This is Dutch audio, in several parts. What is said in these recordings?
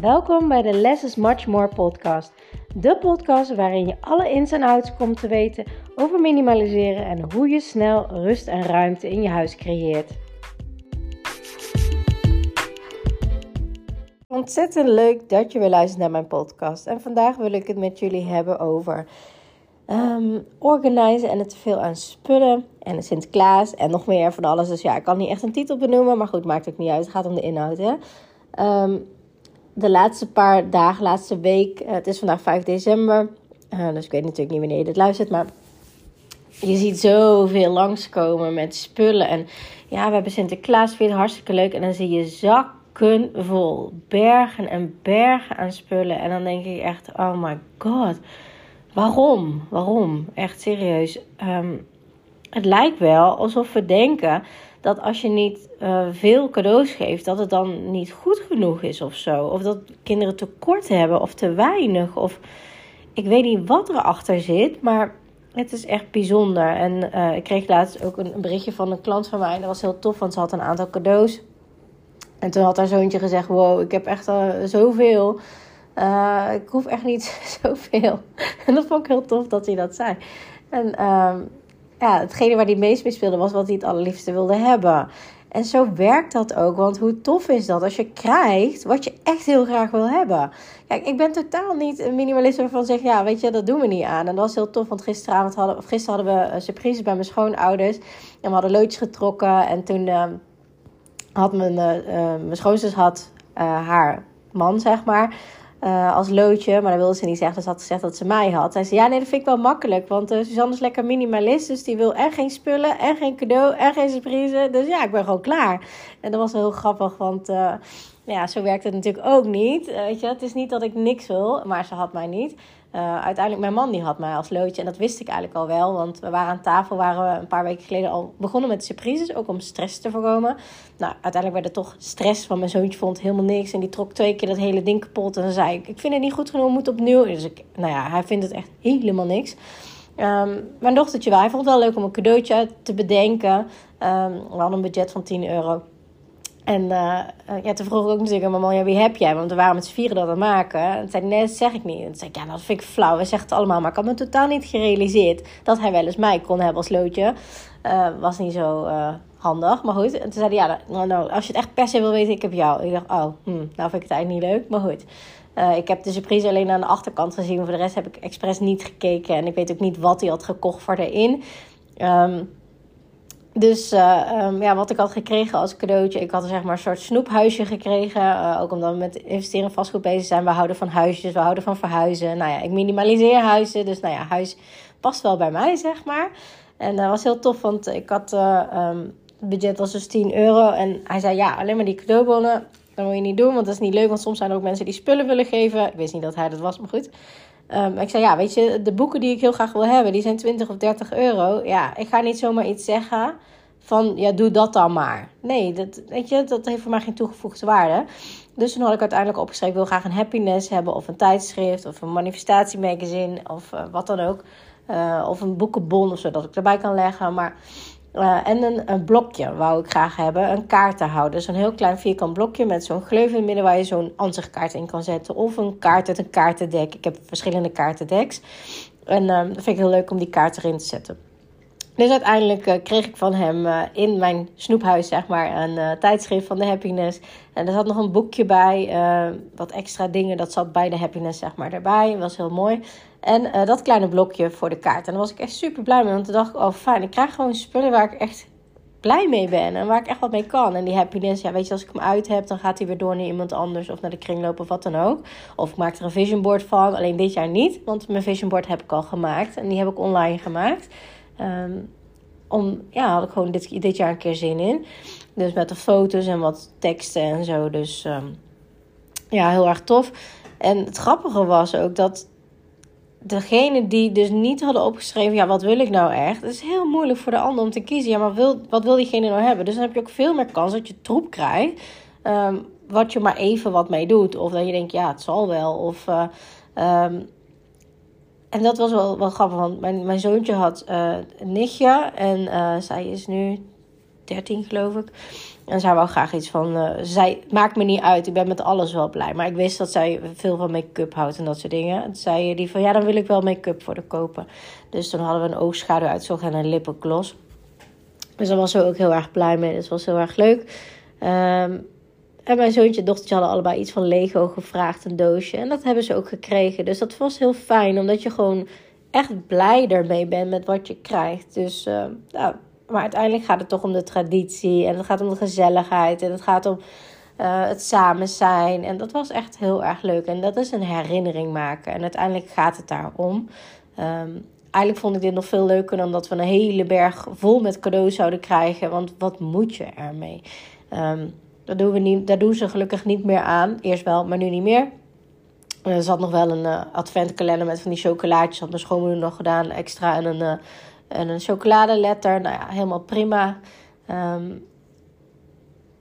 Welkom bij de Less is Much More podcast. De podcast waarin je alle ins en outs komt te weten over minimaliseren en hoe je snel rust en ruimte in je huis creëert. Ontzettend leuk dat je weer luistert naar mijn podcast. En vandaag wil ik het met jullie hebben over um, organiseren en het te veel aan spullen. En Sinterklaas en nog meer van alles. Dus ja, ik kan niet echt een titel benoemen, maar goed, maakt ook niet uit. Het gaat om de inhoud, hè. Um, de laatste paar dagen, laatste week, uh, het is vandaag 5 december. Uh, dus ik weet natuurlijk niet wanneer je dit luistert, maar je ziet zoveel langskomen met spullen. En ja, we hebben Sinterklaas, het hartstikke leuk. En dan zie je zakken vol, bergen en bergen aan spullen. En dan denk ik echt, oh my god, waarom? Waarom? Echt serieus. Um, het lijkt wel alsof we denken dat als je niet uh, veel cadeaus geeft, dat het dan niet goed genoeg is of zo. Of dat kinderen tekort hebben of te weinig. Of ik weet niet wat erachter zit, maar het is echt bijzonder. En uh, ik kreeg laatst ook een, berichtje van een klant van mij. Dat was heel tof, want ze had een aantal cadeaus. En toen had haar zoontje gezegd: Wow, ik heb echt uh, zoveel. Ik hoef echt niet zoveel. en dat vond ik heel tof dat hij dat zei. En uh, ja, hetgene waar hij meest mee speelde was wat hij het allerliefste wilde hebben. En zo werkt dat ook. Want hoe tof is dat als je krijgt wat je echt heel graag wil hebben. Kijk, ik ben totaal niet een minimalist waarvan zegt, ja, weet je, dat doen we niet aan. En dat was heel tof, want gisteravond hadden, of gisteren hadden we uh, surprises bij mijn schoonouders. En we hadden loodjes getrokken. En toen uh, had mijn, uh, mijn schoonzus had haar man, zeg maar uh, als loodje. Maar dat wilde ze niet zeggen. Dus ze had gezegd dat ze mij had. Zij zei, ja nee, dat vind ik wel makkelijk. Want uh, Suzanne is lekker minimalist. Dus die wil en geen spullen, en geen cadeau, en geen surprise. Dus ja, ik ben gewoon klaar. En dat was heel grappig, want... Uh, ja, zo werkt het natuurlijk ook niet. weet je, het is niet dat ik niks wil, maar ze had mij niet. Uh, uiteindelijk, mijn man die had mij als loodje. En dat wist ik eigenlijk al wel. Want we waren aan tafel, waren we een paar weken geleden al begonnen met surprises. Ook om stress te voorkomen. Nou, uiteindelijk werd er toch stress. Want mijn zoontje vond helemaal niks. En die trok twee keer dat hele ding kapot. En dan zei ik, ik vind het niet goed genoeg, moet opnieuw. Dus ik, nou ja, hij vindt het echt helemaal niks. Um, mijn dochtertje wel. Hij vond het wel leuk om een cadeautje te bedenken. Um, we hadden een budget van 10 euro. En uh, ja, toen vroeg ik ook natuurlijk mijn man, ja, wie heb jij? Want we waren met z'n vieren dat aan het maken. En zei nee, dat zeg ik niet. En toen zei ik, ja, dat vind ik flauw. We zeggen het allemaal. Maar ik had me totaal niet gerealiseerd dat hij wel eens mij kon hebben als loodje. Uh, was niet zo handig, maar goed. En toen zei hij, ja, nou, nou, als je het echt per se wil weten, ik heb jou. Ik dacht, oh, hm, nou vind ik het eigenlijk niet leuk, maar goed. ik heb de surprise alleen aan de achterkant gezien. Voor de rest heb ik expres niet gekeken. En ik weet ook niet wat hij had gekocht voor erin. Um, dus uh, um, ja, wat ik had gekregen als cadeautje. Ik had zeg maar een soort snoephuisje gekregen. Uh, ook omdat we met investeren in vastgoed bezig zijn. We houden van huisjes, we houden van verhuizen. Nou ja, ik minimaliseer huizen. Dus nou ja, huis past wel bij mij, zeg maar. En dat was heel tof, want ik had... Uh, um, het budget was dus 10 euro. En hij zei, ja, alleen maar die cadeaubonnen. Dat moet je niet doen, want dat is niet leuk. Want soms zijn er ook mensen die spullen willen geven. Ik wist niet dat hij dat was, maar goed. Um, ik zei, ja, weet je, de boeken die ik heel graag wil hebben, die zijn 20 of 30 euro. Ja, ik ga niet zomaar iets zeggen van, ja, doe dat dan maar. Nee, dat, weet je, dat heeft voor mij geen toegevoegde waarde. Dus toen had ik uiteindelijk opgeschreven, ik wil graag een happiness hebben, of een tijdschrift, of een manifestatiemagazine, of uh, wat dan ook. Uh, of een boekenbon of zo, dat ik erbij kan leggen. Maar uh, en een, blokje wou ik graag hebben. Een kaartenhouder. Zo'n heel klein vierkant blokje met zo'n gleuf in het midden waar je zo'n ansichtkaart in kan zetten. Of een kaart uit een kaartendek. Ik heb verschillende kaartendeks. En uh, dat vind ik heel leuk om die kaart erin te zetten. Dus uiteindelijk uh, kreeg ik van hem uh, in mijn snoephuis, zeg maar, een uh, tijdschrift van de happiness. En er zat nog een boekje bij, wat extra dingen, dat zat bij de happiness, zeg maar. Dat was heel mooi. En dat kleine blokje voor de kaart. En daar was ik echt super blij mee, want toen dacht ik, oh fijn, ik krijg gewoon spullen waar ik echt blij mee ben. En waar ik echt wat mee kan. En die happiness, ja, weet je, als ik hem uit heb, dan gaat hij weer door naar iemand anders. Of naar de kringloop of wat dan ook. Of ik maak er een vision board van. Alleen dit jaar niet, want mijn vision board heb ik al gemaakt. En die heb ik online gemaakt. Um, om, ja, had ik gewoon dit, dit jaar een keer zin in. Dus met de foto's en wat teksten en zo. Dus um, ja, heel erg tof. En het grappige was ook dat degene die dus niet hadden opgeschreven, ja, wat wil ik nou echt? Het is heel moeilijk voor de ander om te kiezen. Ja, maar wil, wat wil diegene nou hebben? Dus dan heb je ook veel meer kans dat je troep krijgt. Um, wat je maar even wat mee doet. Of dat je denkt, ja, het zal wel. Of um, en dat was wel, wel grappig, want mijn, mijn zoontje had uh, een nichtje en uh, zij is nu 13 geloof ik. En zij wou graag iets van, uh, zij maakt me niet uit, ik ben met alles wel blij. Maar ik wist dat zij veel van make-up houdt en dat soort dingen. En zei die van, ja dan wil ik wel make-up voor de kopen. Dus toen hadden we een oogschaduw uitzocht en een lipgloss. Dus daar was ze ook heel erg blij mee, dat was heel erg leuk. Um, en mijn zoontje en dochtertje hadden allebei iets van Lego gevraagd, een doosje. En dat hebben ze ook gekregen. Dus dat was heel fijn, omdat je gewoon echt blij ermee bent met wat je krijgt. Dus, uh, maar uiteindelijk gaat het toch om de traditie. En het gaat om de gezelligheid. En het gaat om uh, het samen zijn. En dat was echt heel erg leuk. En dat is een herinnering maken. En uiteindelijk gaat het daarom. Um, eigenlijk vond ik dit nog veel leuker dan dat we een hele berg vol met cadeaus zouden krijgen. Want wat moet je ermee? Um, dat doen we niet, daar doen ze gelukkig niet meer aan. Eerst wel, maar nu niet meer. Er zat nog wel een uh, adventkalender met van die chocolaatjes. Had mijn schoonmoeder nog gedaan. Extra en een, uh, en een chocoladeletter. Nou ja, helemaal prima. Um,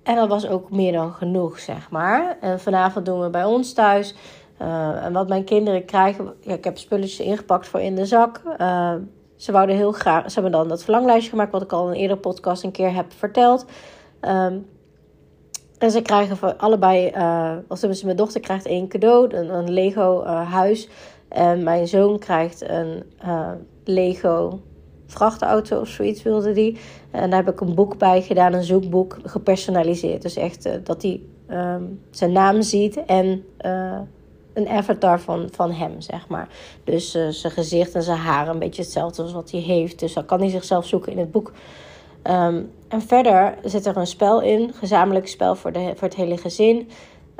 en dat was ook meer dan genoeg, zeg maar. En vanavond doen we bij ons thuis. Uh, en wat mijn kinderen krijgen... Ja, ik heb spulletjes ingepakt voor in de zak. ze wouden heel graag... Ze hebben dan dat verlanglijstje gemaakt... wat ik al in een eerdere podcast een keer heb verteld. Um, en ze krijgen voor allebei, uh, als mijn dochter krijgt één cadeau, een, een Lego uh, huis. En mijn zoon krijgt een uh, Lego vrachtauto of zoiets wilde die. En daar heb ik een boek bij gedaan, een zoekboek, gepersonaliseerd. Dus echt dat hij um, zijn naam ziet en een avatar van, van hem, zeg maar. Dus zijn gezicht en zijn haar een beetje hetzelfde als wat hij heeft. Dus dan kan hij zichzelf zoeken in het boek. Um, en verder zit er een spel in, gezamenlijk spel voor, de, voor het hele gezin.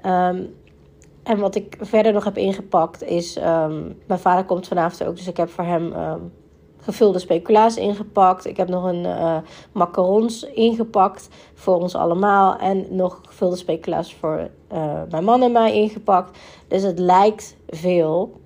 Um, en wat ik verder nog heb ingepakt is, um, mijn vader komt vanavond ook, dus ik heb voor hem gevulde speculaas ingepakt. Ik heb nog een uh, macarons ingepakt voor ons allemaal. En nog gevulde speculaas voor uh, mijn man en mij ingepakt. Dus het lijkt veel.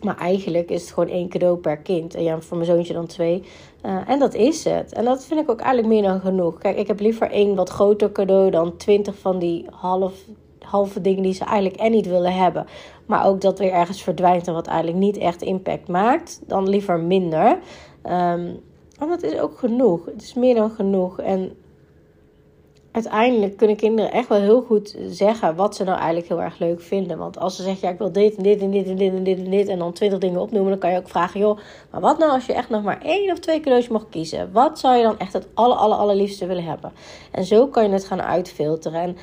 Maar eigenlijk is het gewoon één cadeau per kind. En ja, voor mijn zoontje dan twee. Uh, en dat is het. En dat vind ik ook eigenlijk meer dan genoeg. Kijk, ik heb liever één wat groter cadeau dan twintig van die half, halve dingen die ze eigenlijk en niet willen hebben. Maar ook dat weer ergens verdwijnt en wat eigenlijk niet echt impact maakt. Dan liever minder. Um, want dat is ook genoeg. Het is meer dan genoeg. En uiteindelijk kunnen kinderen echt wel heel goed zeggen wat ze nou eigenlijk heel erg leuk vinden. Want als ze zeggen, ja, ik wil dit en dit en dit en dit en dit en dit en dan twintig dingen opnoemen, dan kan je ook vragen, joh, maar wat nou als je echt nog maar één of twee cadeautjes mag kiezen? Wat zou je dan echt het aller, aller, allerliefste willen hebben? En zo kan je het gaan uitfilteren. En,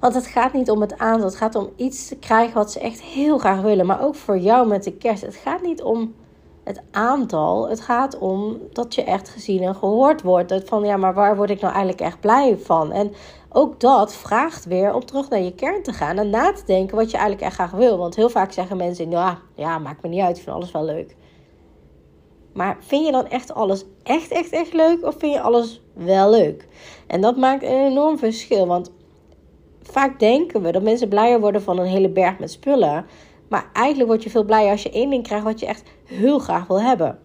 want het gaat niet om het aantal, het gaat om iets te krijgen wat ze echt heel graag willen. Maar ook voor jou met de kerst. Het gaat niet om het aantal. Het gaat om dat je echt gezien en gehoord wordt. Dat van ja, maar waar word ik nou eigenlijk echt blij van? En ook dat vraagt weer om terug naar je kern te gaan en na te denken wat je eigenlijk echt graag wil. Want heel vaak zeggen mensen: ja, ja, maakt me niet uit, ik vind alles wel leuk. Maar vind je dan echt alles echt, echt, echt leuk? Of vind je alles wel leuk? En dat maakt een enorm verschil. Want vaak denken we dat mensen blijer worden van een hele berg met spullen. Maar eigenlijk word je veel blijer als je één ding krijgt wat je echt heel graag wil hebben.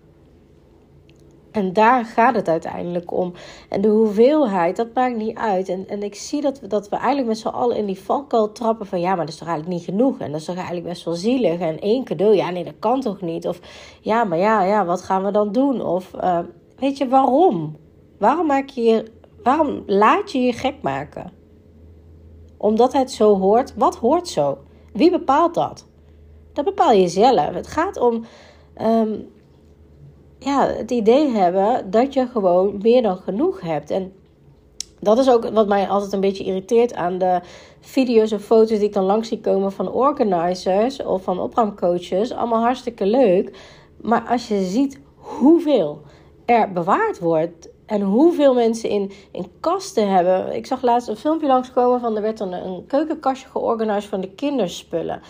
En daar gaat het uiteindelijk om. En de hoeveelheid, dat maakt niet uit. En, en ik zie dat we, dat we eigenlijk met z'n allen in die valkuil trappen van... ja, maar dat is toch eigenlijk niet genoeg? En dat is toch eigenlijk best wel zielig? En één cadeau, ja, nee, dat kan toch niet? Of ja, maar ja, ja wat gaan we dan doen? Of uh, weet je, waarom? Waarom, maak je je, waarom laat je je gek maken? Omdat het zo hoort. Wat hoort zo? Wie bepaalt dat? Dat bepaal je zelf. Het gaat om um, ja, het idee hebben dat je gewoon meer dan genoeg hebt. En dat is ook wat mij altijd een beetje irriteert aan de video's en foto's die ik dan langs zie komen van organizers of van opruimcoaches. Allemaal hartstikke leuk. Maar als je ziet hoeveel er bewaard wordt en hoeveel mensen in, in kasten hebben. Ik zag laatst een filmpje langskomen van er werd dan een keukenkastje georganiseerd van de kinderspullen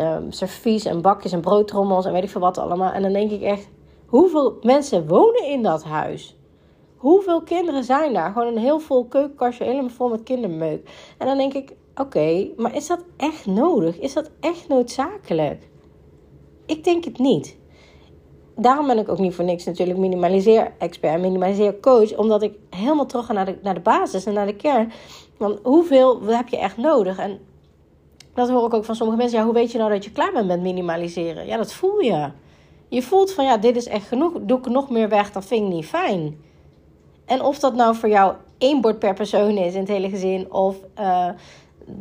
um, servies en bakjes en broodtrommels en weet ik veel wat allemaal. En dan denk ik echt, hoeveel mensen wonen in dat huis? Hoeveel kinderen zijn daar? Gewoon een heel vol keukenkastje, helemaal vol met kindermeuk. En dan denk ik, oké, maar is dat echt nodig? Is dat echt noodzakelijk? Ik denk het niet. Daarom ben ik ook niet voor niks natuurlijk minimaliseer-expert, minimaliseer-coach. Omdat ik helemaal terug ga naar de, naar de basis en naar de kern. Want hoeveel heb je echt nodig? En dat hoor ik ook van sommige mensen. Ja, hoe weet je nou dat je klaar bent met minimaliseren? Ja, dat voel je. Je voelt van ja, dit is echt genoeg. Doe ik nog meer weg, dan vind ik niet fijn. En of dat nou voor jou één bord per persoon is in het hele gezin, of uh,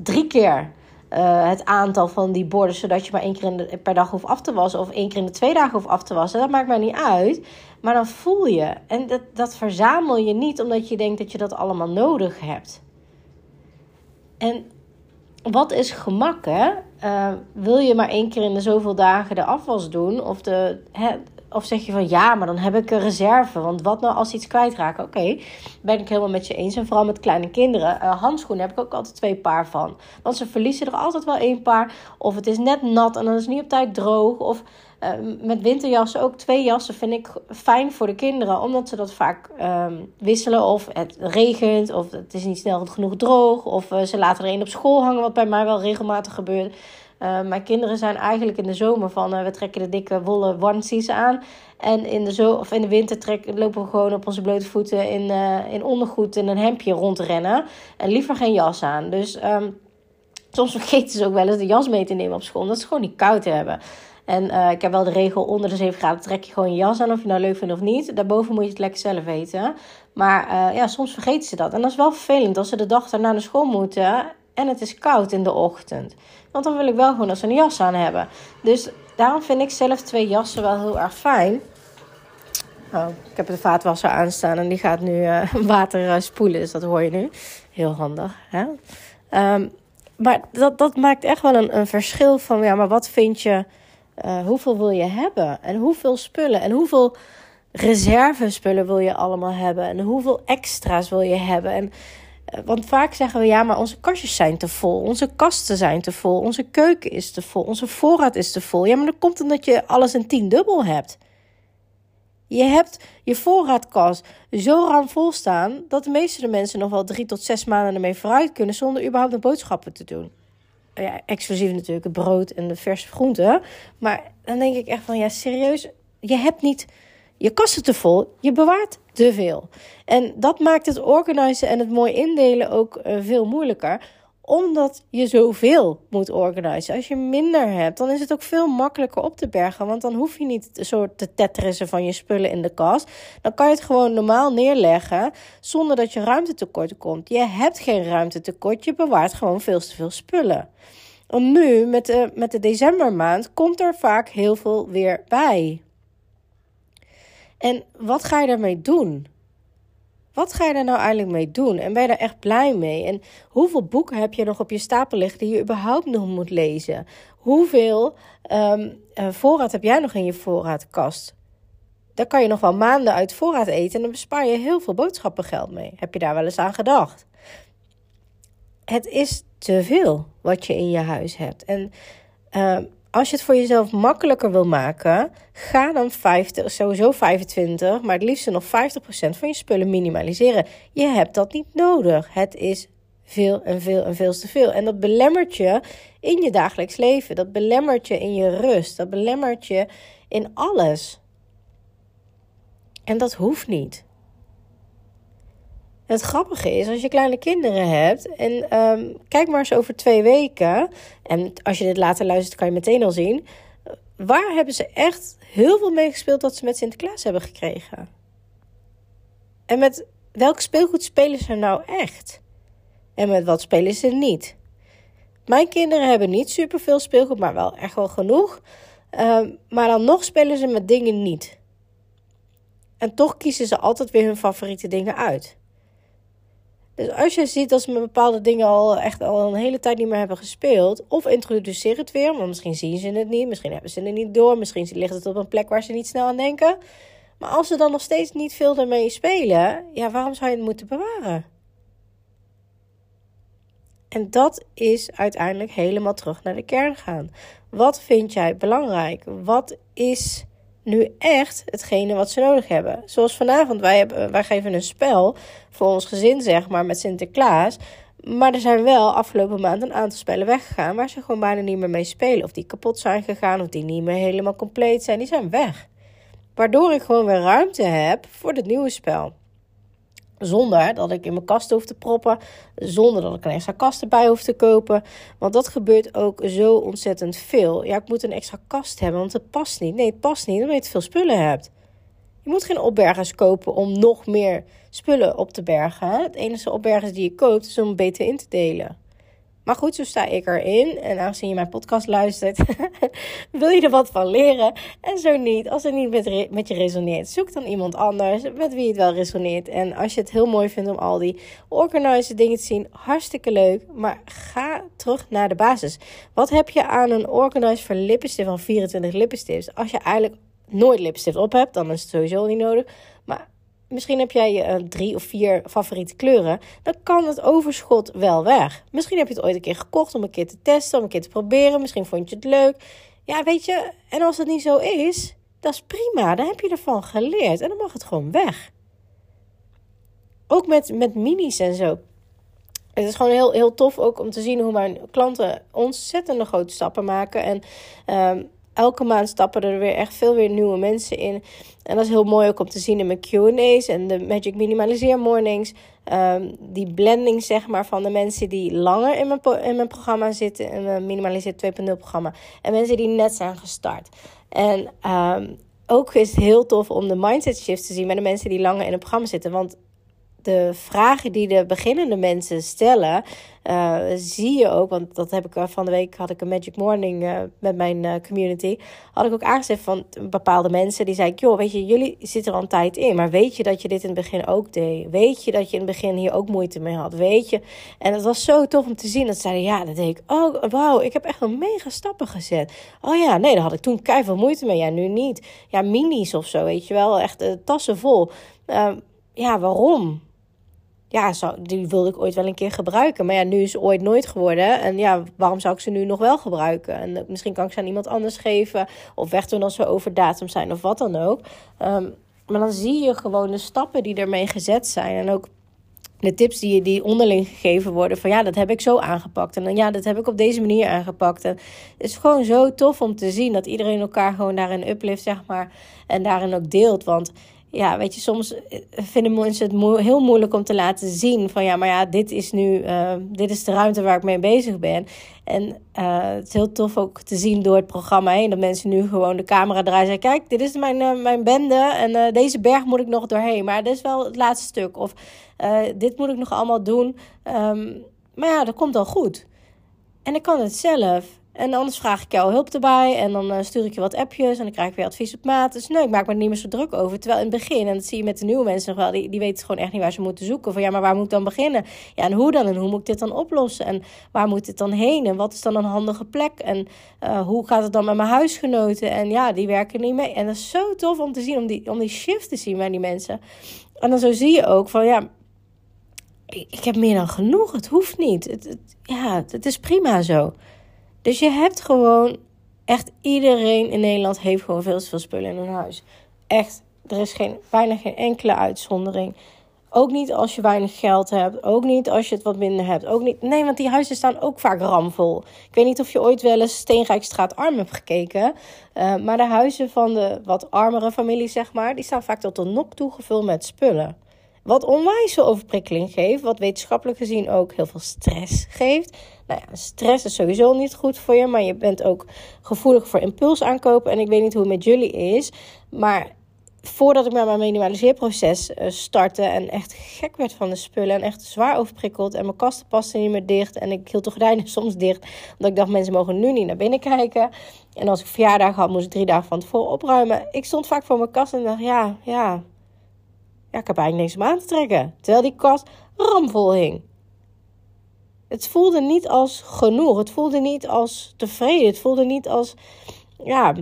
drie keer uh, het aantal van die borden, zodat je maar één keer in per dag hoeft af te wassen, of één keer in de twee dagen hoeft af te wassen, dat maakt mij niet uit. Maar dan voel je. En dat, dat verzamel je niet omdat je denkt dat je dat allemaal nodig hebt. En wat is gemak, hè? Uh, wil je maar één keer in de zoveel dagen de afwas doen? Of, de, hè, of zeg je van ja, maar dan heb ik een reserve. Want wat nou als iets kwijtraken? Oké, ben ik helemaal met je eens. En vooral met kleine kinderen. Uh, handschoenen heb ik ook altijd twee paar van. Want ze verliezen er altijd wel één paar. Of het is net nat en dan is het niet op tijd droog. Of uh, met winterjassen ook twee jassen vind ik fijn voor de kinderen. Omdat ze dat vaak um, wisselen. Of het regent. Of het is niet snel genoeg droog. Of uh, ze laten er één op school hangen. Wat bij mij wel regelmatig gebeurt. Uh, mijn kinderen zijn eigenlijk in de zomer van uh, we trekken de dikke wollen onesies aan. En in de, zo of in de winter trek, lopen we gewoon op onze blote voeten in, uh, in ondergoed en een hemdje rondrennen. En liever geen jas aan. Dus um, soms vergeten ze ook wel eens de jas mee te nemen op school. Omdat ze gewoon niet koud hebben. En ik heb wel de regel onder de 7 graden trek je gewoon je jas aan of je nou leuk vindt of niet. Daarboven moet je het lekker zelf weten. Maar ja, soms vergeten ze dat. En dat is wel vervelend als ze de dag daarna naar school moeten en het is koud in de ochtend. Want dan wil ik wel gewoon ze een jas aan hebben. Dus daarom vind ik zelf twee jassen wel heel erg fijn. Oh, ik heb de vaatwasser aanstaan en die gaat nu uh, water spoelen. Dus dat hoor je nu. Heel handig. Hè? Um, maar dat, dat maakt echt wel een, verschil van... Ja, maar wat vind je... Uh, hoeveel wil je hebben? En hoeveel spullen? En hoeveel reservespullen wil je allemaal hebben? En hoeveel extra's wil je hebben? En want vaak zeggen we ja, maar onze kastjes zijn te vol, onze kasten zijn te vol, onze keuken is te vol, onze voorraad is te vol. Ja, maar dat komt omdat je alles een tien dubbel hebt. Je hebt je voorraadkast zo ruim vol staan dat de meeste mensen nog wel drie tot zes maanden ermee vooruit kunnen zonder überhaupt nog boodschappen te doen. Ja, exclusief natuurlijk het brood en de verse groenten. Maar dan denk ik echt van ja, serieus, je hebt niet je kasten te vol, je bewaart te veel. En dat maakt het organiseren en het mooi indelen ook uh, veel moeilijker omdat je zoveel moet organiseren. Als je minder hebt, dan is het ook veel makkelijker op te bergen. Want dan hoef je niet zo te tetrissen van je spullen in de kast. Dan kan je het gewoon normaal neerleggen zonder dat je ruimtetekort komt. Je hebt geen ruimtetekort, je bewaart gewoon veel te veel spullen. En nu, met de, met de decembermaand, komt er vaak heel veel weer bij. En wat ga je daarmee doen? Wat ga je daar nou eigenlijk mee doen? En ben je daar echt blij mee? En hoeveel boeken heb je nog op je stapel liggen die je überhaupt nog moet lezen? Hoeveel um, voorraad heb jij nog in je voorraadkast? Daar kan je nog wel maanden uit voorraad eten en dan bespaar je heel veel boodschappengeld mee. Heb je daar wel eens aan gedacht? Het is te veel wat je in je huis hebt. En uh, als je het voor jezelf makkelijker wil maken, ga dan 50, sowieso 25, maar het liefst nog 50% van je spullen minimaliseren. Je hebt dat niet nodig. Het is veel en veel en veel te veel. En dat belemmert je in je dagelijks leven. Dat belemmert je in je rust. Dat belemmert je in alles. En dat hoeft niet. Het grappige is, als je kleine kinderen hebt en um, kijk maar eens over twee weken, en als je dit later luistert, kan je meteen al zien, waar hebben ze echt heel veel mee gespeeld dat ze met Sinterklaas hebben gekregen? En met welk speelgoed spelen ze nou echt? En met wat spelen ze niet? Mijn kinderen hebben niet superveel speelgoed, maar wel echt wel genoeg. Um, maar dan nog spelen ze met dingen niet. En toch kiezen ze altijd weer hun favoriete dingen uit. Dus als je ziet dat ze bepaalde dingen al echt al een hele tijd niet meer hebben gespeeld, of introduceer het weer, want misschien zien ze het niet, misschien hebben ze het niet door, misschien ligt het op een plek waar ze niet snel aan denken. Maar als ze dan nog steeds niet veel ermee spelen, ja, waarom zou je het moeten bewaren? En dat is uiteindelijk helemaal terug naar de kern gaan. Wat vind jij belangrijk? Wat is nu echt hetgene wat ze nodig hebben. Zoals vanavond, wij, hebben, wij geven een spel voor ons gezin, zeg maar, met Sinterklaas. Maar er zijn wel afgelopen maand een aantal spellen weggegaan waar ze gewoon bijna niet meer mee spelen. Of die kapot zijn gegaan, of die niet meer helemaal compleet zijn. Die zijn weg. Waardoor ik gewoon weer ruimte heb voor het nieuwe spel. Zonder dat ik in mijn kast hoef te proppen. Zonder dat ik een extra kast erbij hoef te kopen. Want dat gebeurt ook zo ontzettend veel. Ja, ik moet een extra kast hebben, want het past niet. Nee, het past niet omdat je te veel spullen hebt. Je moet geen opbergers kopen om nog meer spullen op te bergen. Het enige opbergers die je koopt is om beter in te delen. Maar goed, zo sta ik erin. En aangezien je mijn podcast luistert, wil je er wat van leren. En zo niet, als het niet met, met je resoneert, zoek dan iemand anders met wie het wel resoneert. En als je het heel mooi vindt om al die organizer dingen te zien, hartstikke leuk. Maar ga terug naar de basis. Wat heb je aan een organizer voor lippenstift van 24 lippenstifts? Als je eigenlijk nooit lipstift op hebt, dan is het sowieso niet nodig. Misschien heb jij uh, drie of vier favoriete kleuren. Dan kan het overschot wel weg. Misschien heb je het ooit een keer gekocht om een keer te testen, om een keer te proberen. Misschien vond je het leuk. Ja, weet je, en als het niet zo is, dat is prima. Dan heb je ervan geleerd en dan mag het gewoon weg. Ook met, met minis en zo. Het is gewoon heel, heel tof ook om te zien hoe mijn klanten ontzettende grote stappen maken. En um, elke maand stappen er weer echt veel weer nieuwe mensen in. En dat is heel mooi ook om te zien in mijn QA's en de Magic Minimaliseer Mornings. Um, die blending, zeg maar, van de mensen die langer in mijn, in mijn programma zitten, in mijn Minimaliseer 2.0 programma. En mensen die net zijn gestart. En um, ook is het heel tof om de mindset shift te zien bij de mensen die langer in het programma zitten. Want de vragen die de beginnende mensen stellen, uh, zie je ook, want dat heb ik eh, van de week had ik een Magic Morning uh, met mijn community. Had ik ook aangezet van bepaalde mensen die zei: Joh, weet je, jullie zitten er al een tijd in, maar weet je dat je dit in het begin ook deed? Weet je dat je in het begin hier ook moeite mee had? Weet je? En het was zo tof om te zien dat zeiden: Ja, dat deed ik. Oh, wauw, ik heb echt een mega stappen gezet. Oh ja, nee, daar had ik toen keihard moeite mee. Ja, nu niet. Ja, minis of zo, weet je wel, echt tassen vol. ja, waarom? Ja, die wilde ik ooit wel een keer gebruiken. Maar ja, nu is ze ooit nooit geworden. En ja, waarom zou ik ze nu nog wel gebruiken? En eh, misschien kan ik ze aan iemand anders geven. Of weg doen als ze over datum zijn of wat dan ook. Ehm, maar dan zie je gewoon de stappen die ermee gezet zijn. En ook de tips die, die onderling gegeven worden. Van ja, dat heb ik zo aangepakt. En dan ja, dat heb ik op deze manier aangepakt. En het is gewoon zo tof om te zien dat iedereen elkaar gewoon daarin uplift, zeg maar. En daarin ook deelt. Want ja, weet je, soms eh, vinden mensen het heel moeilijk om te laten zien van ja, maar ja, dit is nu, uh, dit is de ruimte waar ik mee bezig ben. En uh, het is heel tof ook te zien door het programma heen dat mensen nu gewoon de camera draaien en Kijk, dit is mijn, mijn bende en deze berg moet ik nog doorheen, maar dit is wel het laatste stuk. Of dit moet ik nog allemaal doen. Um, maar ja, dat komt al goed. En ik kan het zelf. En anders vraag ik jou hulp erbij. En dan uh, stuur ik je wat appjes. En dan krijg ik weer advies op maat. Dus nee, ik maak me er niet meer zo druk over. Terwijl in het begin, en dat zie je met de nieuwe mensen nog wel. Die, die weten gewoon echt niet waar ze moeten zoeken. Van ja, maar waar moet ik dan beginnen? Ja, en hoe dan? En hoe moet ik dit dan oplossen? En waar moet dit dan heen? En wat is dan een handige plek? En uh, hoe gaat het dan met mijn huisgenoten? En ja, die werken niet mee. En dat is zo tof om te zien. Om die, om die shift te zien bij die mensen. En dan zo zie je ook van ja ik heb meer dan genoeg. Het hoeft niet. Het, ja, het is prima zo. Dus je hebt gewoon, echt iedereen in Nederland heeft gewoon veel te veel spullen in hun huis. Echt, er is geen, bijna geen enkele uitzondering. Ook niet als je weinig geld hebt. Ook niet als je het wat minder hebt. Ook niet. Nee, want die huizen staan ook vaak ramvol. Ik weet niet of je ooit wel eens Steenrijkstraat Arm hebt gekeken. Uh, maar de huizen van de wat armere families, zeg maar, die staan vaak tot de nok toe gevuld met spullen. Wat onwijs veel overprikkeling geeft. Wat wetenschappelijk gezien ook heel veel stress geeft. Nou ja, stress is sowieso niet goed voor je. Maar je bent ook gevoelig voor impulsaankopen. En ik weet niet hoe het met jullie is. Maar voordat ik met mijn minimaliseerproces uh, startte en echt gek werd van de spullen en echt zwaar overprikkeld en mijn kasten pasten niet meer dicht en ik hield de gordijnen soms dicht, omdat ik dacht mensen mogen nu niet naar binnen kijken. En als ik verjaardag had, moest ik drie dagen van tevoren opruimen. Ik stond vaak voor mijn kast en dacht, ja, ja, ja, ik heb eigenlijk niks om aan te trekken. Terwijl die kast ramvol hing. Het voelde niet als genoeg. Het voelde niet als tevreden. Het voelde niet als, ja,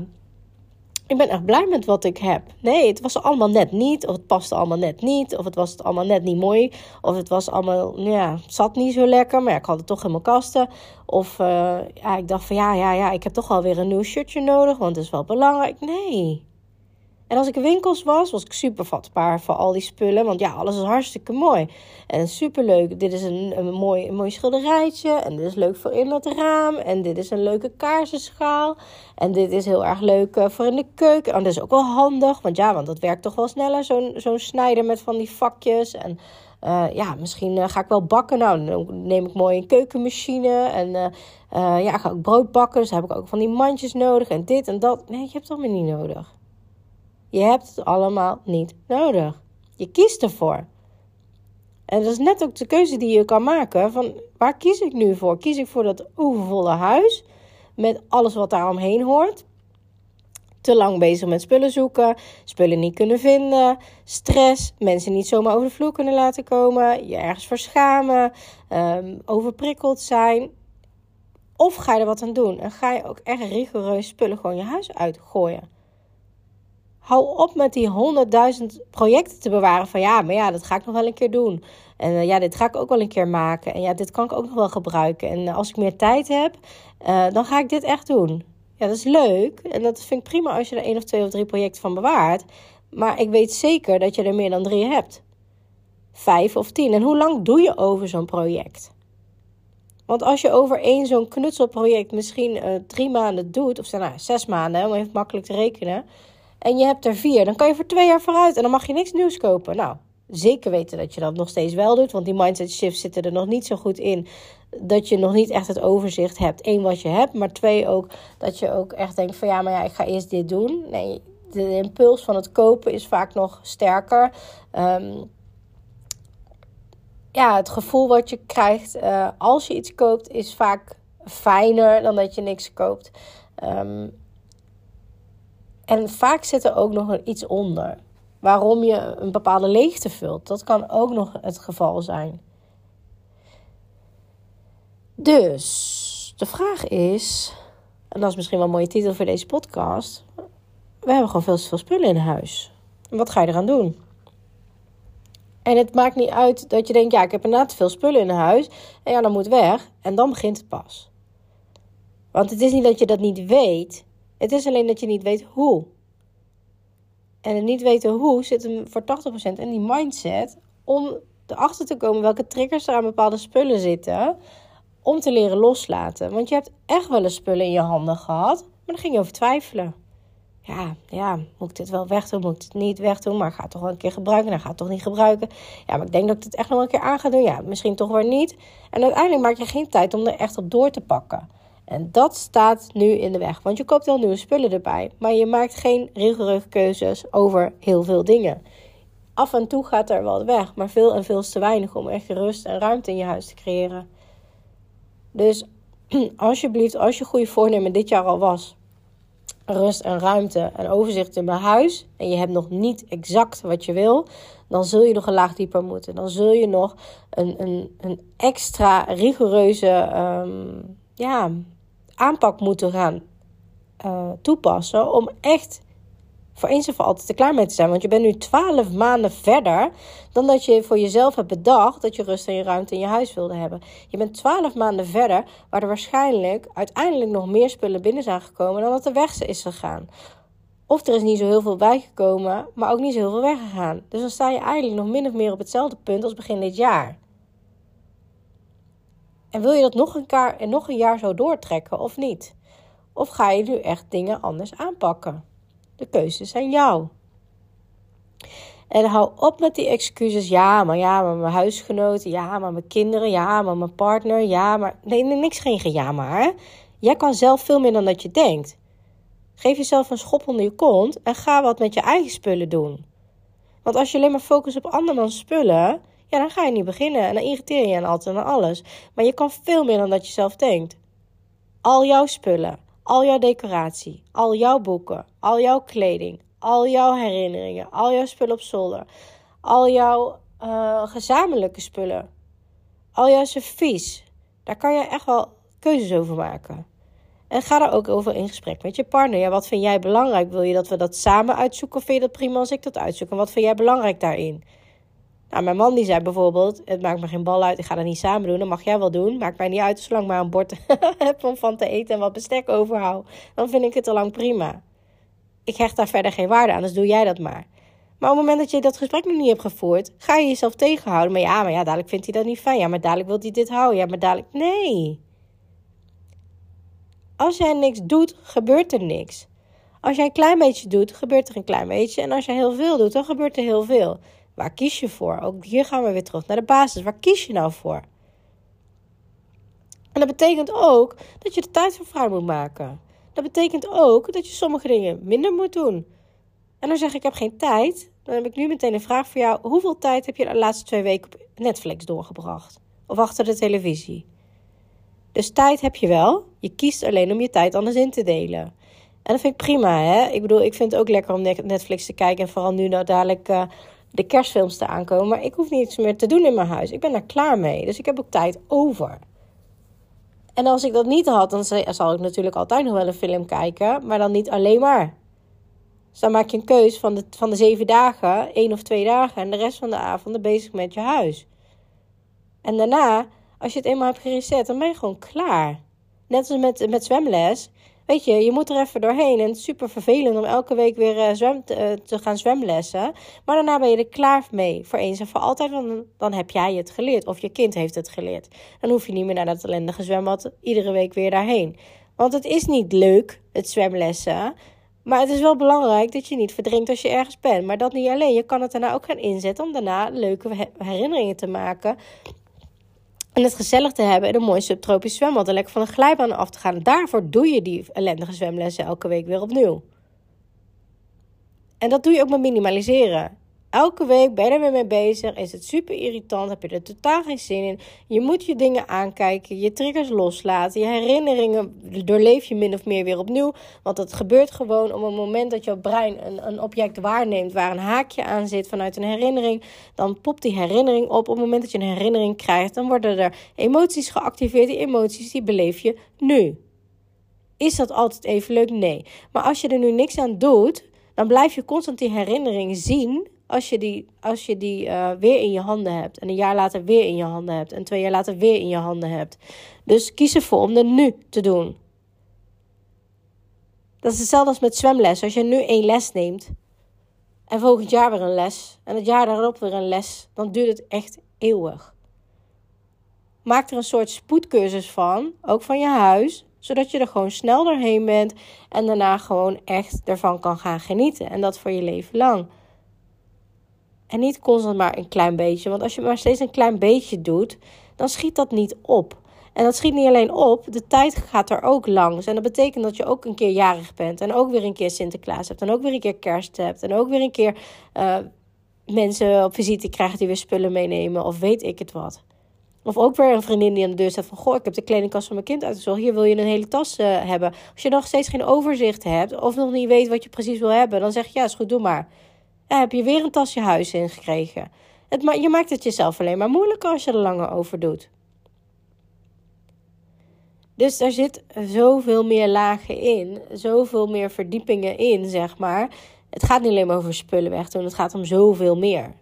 ik ben echt blij met wat ik heb. Nee, het was allemaal net niet. Of het paste allemaal net niet. Of het was het allemaal net niet mooi. Of het was allemaal, ja, het zat niet zo lekker. Maar ja, ik had het toch in mijn kasten. Of uh, ja, ik dacht van ja, ja, ja, ik heb toch alweer een nieuw shirtje nodig. Want het is wel belangrijk. Nee. En als ik in winkels was, was ik super vatbaar voor al die spullen. Want ja, alles is hartstikke mooi. En super leuk. Dit is een, een, mooi, mooi schilderijtje. En dit is leuk voor in het raam. En dit is een leuke kaarsenschaal. En dit is heel erg leuk eh, voor in de keuken. En dat is ook wel handig. Want ja, want dat werkt toch wel sneller. Zo'n snijder met van die vakjes. En uh, ja, misschien uh, ga ik wel bakken. Nou, dan neem ik mooi een keukenmachine. En ja, ga ik brood bakken. Dus heb ik ook van die mandjes nodig. En dit en dat. Nee, je hebt het allemaal niet nodig. Je hebt het allemaal niet nodig. Je kiest ervoor. En dat is net ook de keuze die je kan maken. Van waar kies ik nu voor? Kies ik voor dat overvolle huis met alles wat daar omheen hoort? Te lang bezig met spullen zoeken, spullen niet kunnen vinden, stress, mensen niet zomaar over de vloer kunnen laten komen, je ergens verschamen, um, overprikkeld zijn. Of ga je er wat aan doen en ga je ook echt rigoureus spullen gewoon je huis uitgooien. Hou op met die honderdduizend projecten te bewaren van ja, maar ja, dat ga ik nog wel een keer doen. En uh, ja, dit ga ik ook wel een keer maken. En ja, dit kan ik ook nog wel gebruiken. En uh, als ik meer tijd heb, uh, dan ga ik dit echt doen. Ja, dat is leuk. En dat vind ik prima als je er één of twee of drie projecten van bewaart. Maar ik weet zeker dat je er meer dan drie hebt. Vijf of tien. En hoe lang doe je over zo'n project? Want als je over één zo'n knutselproject misschien drie maanden doet, of nou, zes maanden, om even makkelijk te rekenen en je hebt er vier, dan kan je voor twee jaar vooruit en dan mag je niks nieuws kopen. Nou, zeker weten dat je dat nog steeds wel doet, want die mindset shifts zitten er nog niet zo goed in dat je nog niet echt het overzicht hebt. Eén, wat je hebt, maar twee ook dat je ook echt denkt van ja, maar ja, ik ga eerst dit doen. Nee, de impuls van het kopen is vaak nog sterker. Um, ja, het gevoel wat je krijgt uh, als je iets koopt is vaak fijner dan dat je niks koopt. Um, en vaak zit er ook nog iets onder. Waarom je een bepaalde leegte vult. Dat kan ook nog het geval zijn. Dus de vraag is, en dat is misschien wel een mooie titel voor deze podcast. We hebben gewoon veel te veel spullen in huis. wat ga je eraan doen? En het maakt niet uit dat je denkt, ja, ik heb inderdaad te veel spullen in huis. En ja, dan moet weg. En dan begint het pas. Want het is niet dat je dat niet weet. Het is alleen dat je niet weet hoe. En het niet weten hoe zit hem voor 80% in die mindset om erachter te komen welke triggers er aan bepaalde spullen zitten. Om te leren loslaten. Want je hebt echt wel eens spullen in je handen gehad, maar dan ging je over twijfelen. Ja, ja, moet ik dit wel wegdoen? Moet ik het niet wegdoen? Maar ik ga het toch wel een keer gebruiken. Dan ga het toch niet gebruiken. Ja, maar ik denk dat ik het echt nog een keer aan ga doen. Ja, misschien toch weer niet. En uiteindelijk maak je geen tijd om er echt op door te pakken. En dat staat nu in de weg. Want je koopt wel nieuwe spullen erbij. Maar je maakt geen rigoureuze keuzes over heel veel dingen. Af en toe gaat er wat weg. Maar veel en veel te weinig om echt rust en ruimte in je huis te creëren. Dus alsjeblieft, als je goede voornemen dit jaar al was. Rust en ruimte en overzicht in mijn huis. En je hebt nog niet exact wat je wil. Dan zul je nog een laag dieper moeten. Dan zul je nog een, een, een extra rigoureuze um, ja, aanpak moeten gaan uh, toepassen om echt voor eens en voor altijd er klaar mee te zijn. Want je bent nu twaalf maanden verder dan dat je voor jezelf hebt bedacht dat je rust en je ruimte in je huis wilde hebben. Je bent twaalf maanden verder, waar er waarschijnlijk uiteindelijk nog meer spullen binnen zijn gekomen dan dat er weg is gegaan. Of er is niet zo heel veel bijgekomen, maar ook niet zo heel veel weggegaan. Dus dan sta je eigenlijk nog min of meer op hetzelfde punt als begin dit jaar. En wil je dat nog een, keer, nog een jaar zo doortrekken of niet? Of ga je nu echt dingen anders aanpakken? De keuzes zijn jou. En hou op met die excuses. Ja, maar ja, maar mijn huisgenoten. Ja, maar mijn kinderen. Ja, maar mijn partner. Ja, maar. Nee, nee niks geen ja, maar. Jij kan zelf veel meer dan dat je denkt. Geef jezelf een schop onder je kont en ga wat met je eigen spullen doen. Want als je alleen maar focust op andermans spullen, ja, dan ga je niet beginnen en dan irriteer je je altijd aan alles. Maar je kan veel meer dan dat je zelf denkt. Al jouw spullen, al jouw decoratie, al jouw boeken, al jouw kleding, al jouw herinneringen, al jouw spullen op zolder, al jouw uh, gezamenlijke spullen, al jouw servies. Daar kan je echt wel keuzes over maken. En ga daar ook over in gesprek met je partner. Ja, wat vind jij belangrijk? Wil je dat we dat samen uitzoeken of vind je dat prima als ik dat uitzoek? En wat vind jij belangrijk daarin? Nou, mijn man die zei bijvoorbeeld: Het maakt me geen bal uit, ik ga dat niet samen doen. Dat mag jij wel doen. Maakt mij niet uit, zolang maar een bord heb om van te eten en wat bestek overhoud. Dan vind ik het al lang prima. Ik hecht daar verder geen waarde aan, dus doe jij dat maar. Maar op het moment dat je dat gesprek nog niet hebt gevoerd, ga je jezelf tegenhouden. Maar ja, maar ja, dadelijk vindt hij dat niet fijn. Ja, maar dadelijk wil hij dit houden. Ja, maar dadelijk. Nee. Als jij niks doet, gebeurt er niks. Als jij een klein beetje doet, gebeurt er een klein beetje. En als jij heel veel doet, dan gebeurt er heel veel. Waar kies je voor? Ook hier gaan we weer terug naar de basis. Waar kies je nou voor? En dat betekent ook dat je de tijd voor vrij moet maken. Dat betekent ook dat je sommige dingen minder moet doen. En dan zeg ik, ik heb geen tijd. Dan heb ik nu meteen een vraag voor jou. Hoeveel tijd heb je de laatste twee weken op Netflix doorgebracht? Of achter de televisie? Dus tijd heb je wel. Je kiest alleen om je tijd anders in te delen. En dat vind ik prima, hè? Ik bedoel, ik vind het ook lekker om Netflix te kijken. En vooral nu nou dadelijk uh, de kerstfilms te aankomen. Maar ik hoef niets meer te doen in mijn huis. Ik ben daar klaar mee. Dus ik heb ook tijd over. En als ik dat niet had, dan zal ik natuurlijk altijd nog wel een film kijken. Maar dan niet alleen maar. Dus dan maak je een keus van de, van de zeven dagen, één of twee dagen. En de rest van de avonden bezig met je huis. En daarna, als je het eenmaal hebt gereset, dan ben je gewoon klaar. Net als met, met zwemles. Weet je, je moet er even doorheen. En het is super vervelend om elke week weer uh, zwem, uh, te gaan zwemlessen. Maar daarna ben je er klaar mee. Voor eens en voor altijd. Want dan heb jij het geleerd. Of je kind heeft het geleerd. Dan hoef je niet meer naar dat ellendige zwembad iedere week weer daarheen. Want het is niet leuk, het zwemlessen. Maar het is wel belangrijk dat je niet verdrinkt als je ergens bent. Maar dat niet alleen. Je kan het daarna ook gaan inzetten om daarna leuke herinneringen te maken. En het gezellig te hebben in een mooi subtropisch zwembad. En lekker van een glijbaan af te gaan. Daarvoor doe je die ellendige zwemlessen elke week weer opnieuw. En dat doe je ook met minimaliseren. Elke week ben je er weer mee bezig. Is het super irritant? Heb je er totaal geen zin in? Je moet je dingen aankijken. Je triggers loslaten. Je herinneringen doorleef je min of meer weer opnieuw. Want dat gebeurt gewoon op het moment dat jouw brein een, een object waarneemt. Waar een haakje aan zit vanuit een herinnering. Dan popt die herinnering op. Op het moment dat je een herinnering krijgt. Dan worden er emoties geactiveerd. Die emoties die beleef je nu. Is dat altijd even leuk? Nee. Maar als je er nu niks aan doet. Dan blijf je constant die herinnering zien als je die, als je die uh, weer in je handen hebt. En een jaar later weer in je handen hebt. En twee jaar later weer in je handen hebt. Dus kies ervoor om het nu te doen. Dat is hetzelfde als met zwemles. Als je nu één les neemt. En volgend jaar weer een les. En het jaar daarop weer een les. Dan duurt het echt eeuwig. Maak er een soort spoedcursus van. Ook van je huis zodat je er gewoon snel doorheen bent en daarna gewoon echt ervan kan gaan genieten. En dat voor je leven lang. En niet constant maar een klein beetje. Want als je maar steeds een klein beetje doet, dan schiet dat niet op. En dat schiet niet alleen op, de tijd gaat er ook langs. En dat betekent dat je ook een keer jarig bent. En ook weer een keer Sinterklaas hebt. En ook weer een keer kerst hebt. En ook weer een keer uh, mensen op visite krijgen die weer spullen meenemen. Of weet ik het wat. Of ook weer een vriendin die aan de deur staat van... Goh, ik heb de kledingkast van mijn kind uitgezocht. Hier wil je een hele tas uh, hebben. Als je nog steeds geen overzicht hebt... of nog niet weet wat je precies wil hebben... dan zeg je ja, is goed, doe maar heb je weer een tas je huis ingekregen. Het, je maakt het jezelf alleen maar moeilijker als je er langer over doet. Dus er zit zoveel meer lagen in, zoveel meer verdiepingen in, zeg maar. Het gaat niet alleen maar over spullen wegdoen, het gaat om zoveel meer.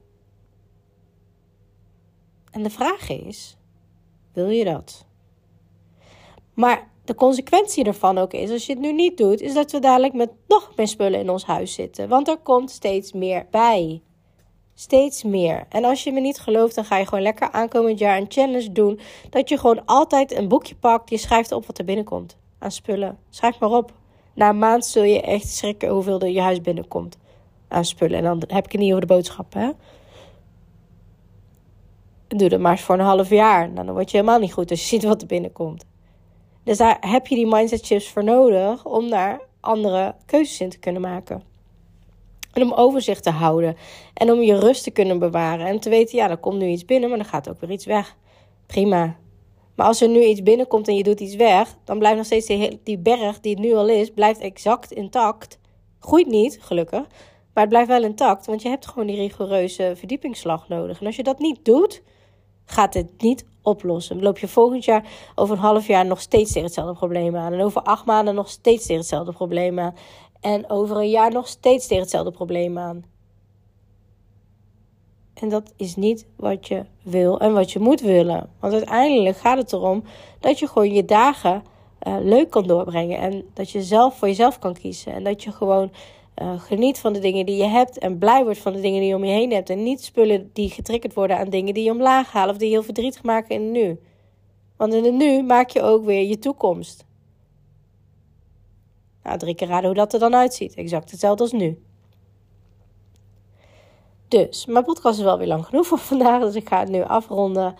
En de vraag is: wil je dat? Maar de consequentie ervan ook is, als je het nu niet doet, is dat we dadelijk met nog meer spullen in ons huis zitten. Want er komt steeds meer bij. Steeds meer. En als je me niet gelooft, dan ga je gewoon lekker aankomend jaar een challenge doen. Dat je gewoon altijd een boekje pakt. Je schrijft op wat er binnenkomt aan spullen. Schrijf maar op. Na een maand zul je echt schrikken hoeveel er je huis binnenkomt aan spullen. En dan heb ik het niet over de boodschappen. Hè? Doe dat maar eens voor een half jaar. Nou, dan word je helemaal niet goed als je ziet wat er binnenkomt. Dus daar heb je die mindset shifts voor nodig om daar andere keuzes in te kunnen maken. En om overzicht te houden. En om je rust te kunnen bewaren. En te weten, ja, er komt nu iets binnen, maar dan gaat ook weer iets weg. Prima. Maar als er nu iets binnenkomt en je doet iets weg, dan blijft nog steeds die, die berg die het nu al is, blijft exact intact. Groeit niet, gelukkig. Maar het blijft wel intact, want je hebt gewoon die rigoureuze verdiepingsslag nodig. En als je dat niet doet, gaat het niet oplossen. Loop je volgend jaar over een half jaar nog steeds tegen hetzelfde probleem aan. En over acht maanden nog steeds tegen hetzelfde probleem aan. En over een jaar nog steeds tegen hetzelfde probleem aan. En dat is niet wat je wil en wat je moet willen. Want uiteindelijk gaat het erom dat je gewoon je dagen uh, leuk kan doorbrengen. En dat je zelf voor jezelf kan kiezen. En dat je gewoon uh, geniet van de dingen die je hebt en blij wordt van de dingen die je om je heen hebt. En niet spullen die getriggerd worden aan dingen die je omlaag halen of die je heel verdrietig maken in het nu. Want in het nu maak je ook weer je toekomst. Nou, drie keer raden hoe dat er dan uitziet. Exact hetzelfde als nu. Dus, mijn podcast is wel weer lang genoeg voor vandaag, dus ik ga het nu afronden.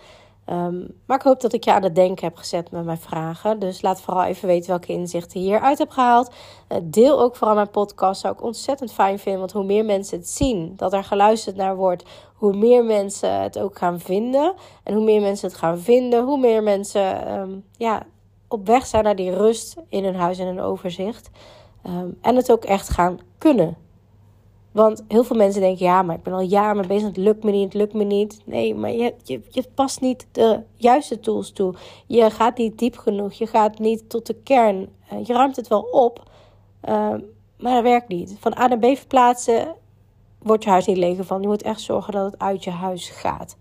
Ehm, maar ik hoop dat ik je aan het denken heb gezet met mijn vragen. Dus laat vooral even weten welke inzichten je hieruit hebt gehaald. Uh, deel ook vooral mijn podcast. Zou ik ontzettend fijn vinden. Want hoe meer mensen het zien, dat er geluisterd naar wordt, hoe meer mensen het ook gaan vinden. En hoe meer mensen het gaan vinden, hoe meer mensen ehm, ja, op weg zijn naar die rust in hun huis en een overzicht. Ehm, en het ook echt gaan kunnen. Want heel veel mensen denken, ja, maar ik ben al jaren mee bezig, het lukt me niet, het lukt me niet. Nee, maar je, je, je past niet de juiste tools toe. Je gaat niet diep genoeg, je gaat niet tot de kern. Eh, je ruimt het wel op, ehm, maar dat werkt niet. Van A naar B verplaatsen wordt je huis niet leger van. Je moet echt zorgen dat het uit je huis gaat.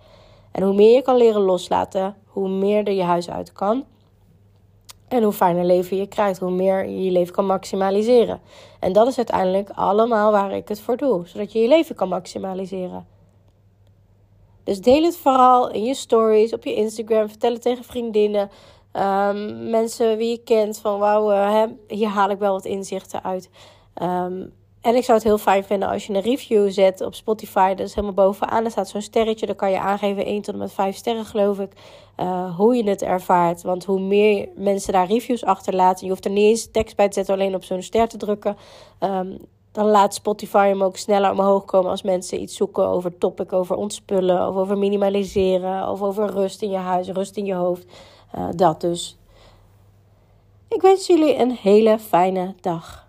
En hoe meer je kan leren loslaten, hoe meer er je huis uit kan. En hoe fijner leven je krijgt, hoe meer je je leven kan maximaliseren. En dat is uiteindelijk allemaal waar ik het voor doe, zodat je je leven kan maximaliseren. Dus deel het vooral in je stories, op je Instagram, vertel het tegen vriendinnen, um, mensen wie je kent. Van wauw, uh, hier haal ik wel wat inzichten uit. Um, en ik zou het heel fijn vinden als je een review zet op Spotify. Is helemaal bovenaan. Er staat zo'n sterretje. Dan kan je aangeven 1 tot en met 5 sterren, geloof ik. Uh, hoe je het ervaart. Want hoe meer mensen daar reviews achterlaten. Je hoeft er niet eens tekst bij te zetten, alleen op zo'n ster te drukken. Um, dan laat Spotify hem ook sneller omhoog komen als mensen iets zoeken over topic, over ontspullen, of over minimaliseren, of over rust in je huis, rust in je hoofd. Uh, dat dus. Ik wens jullie een hele fijne dag.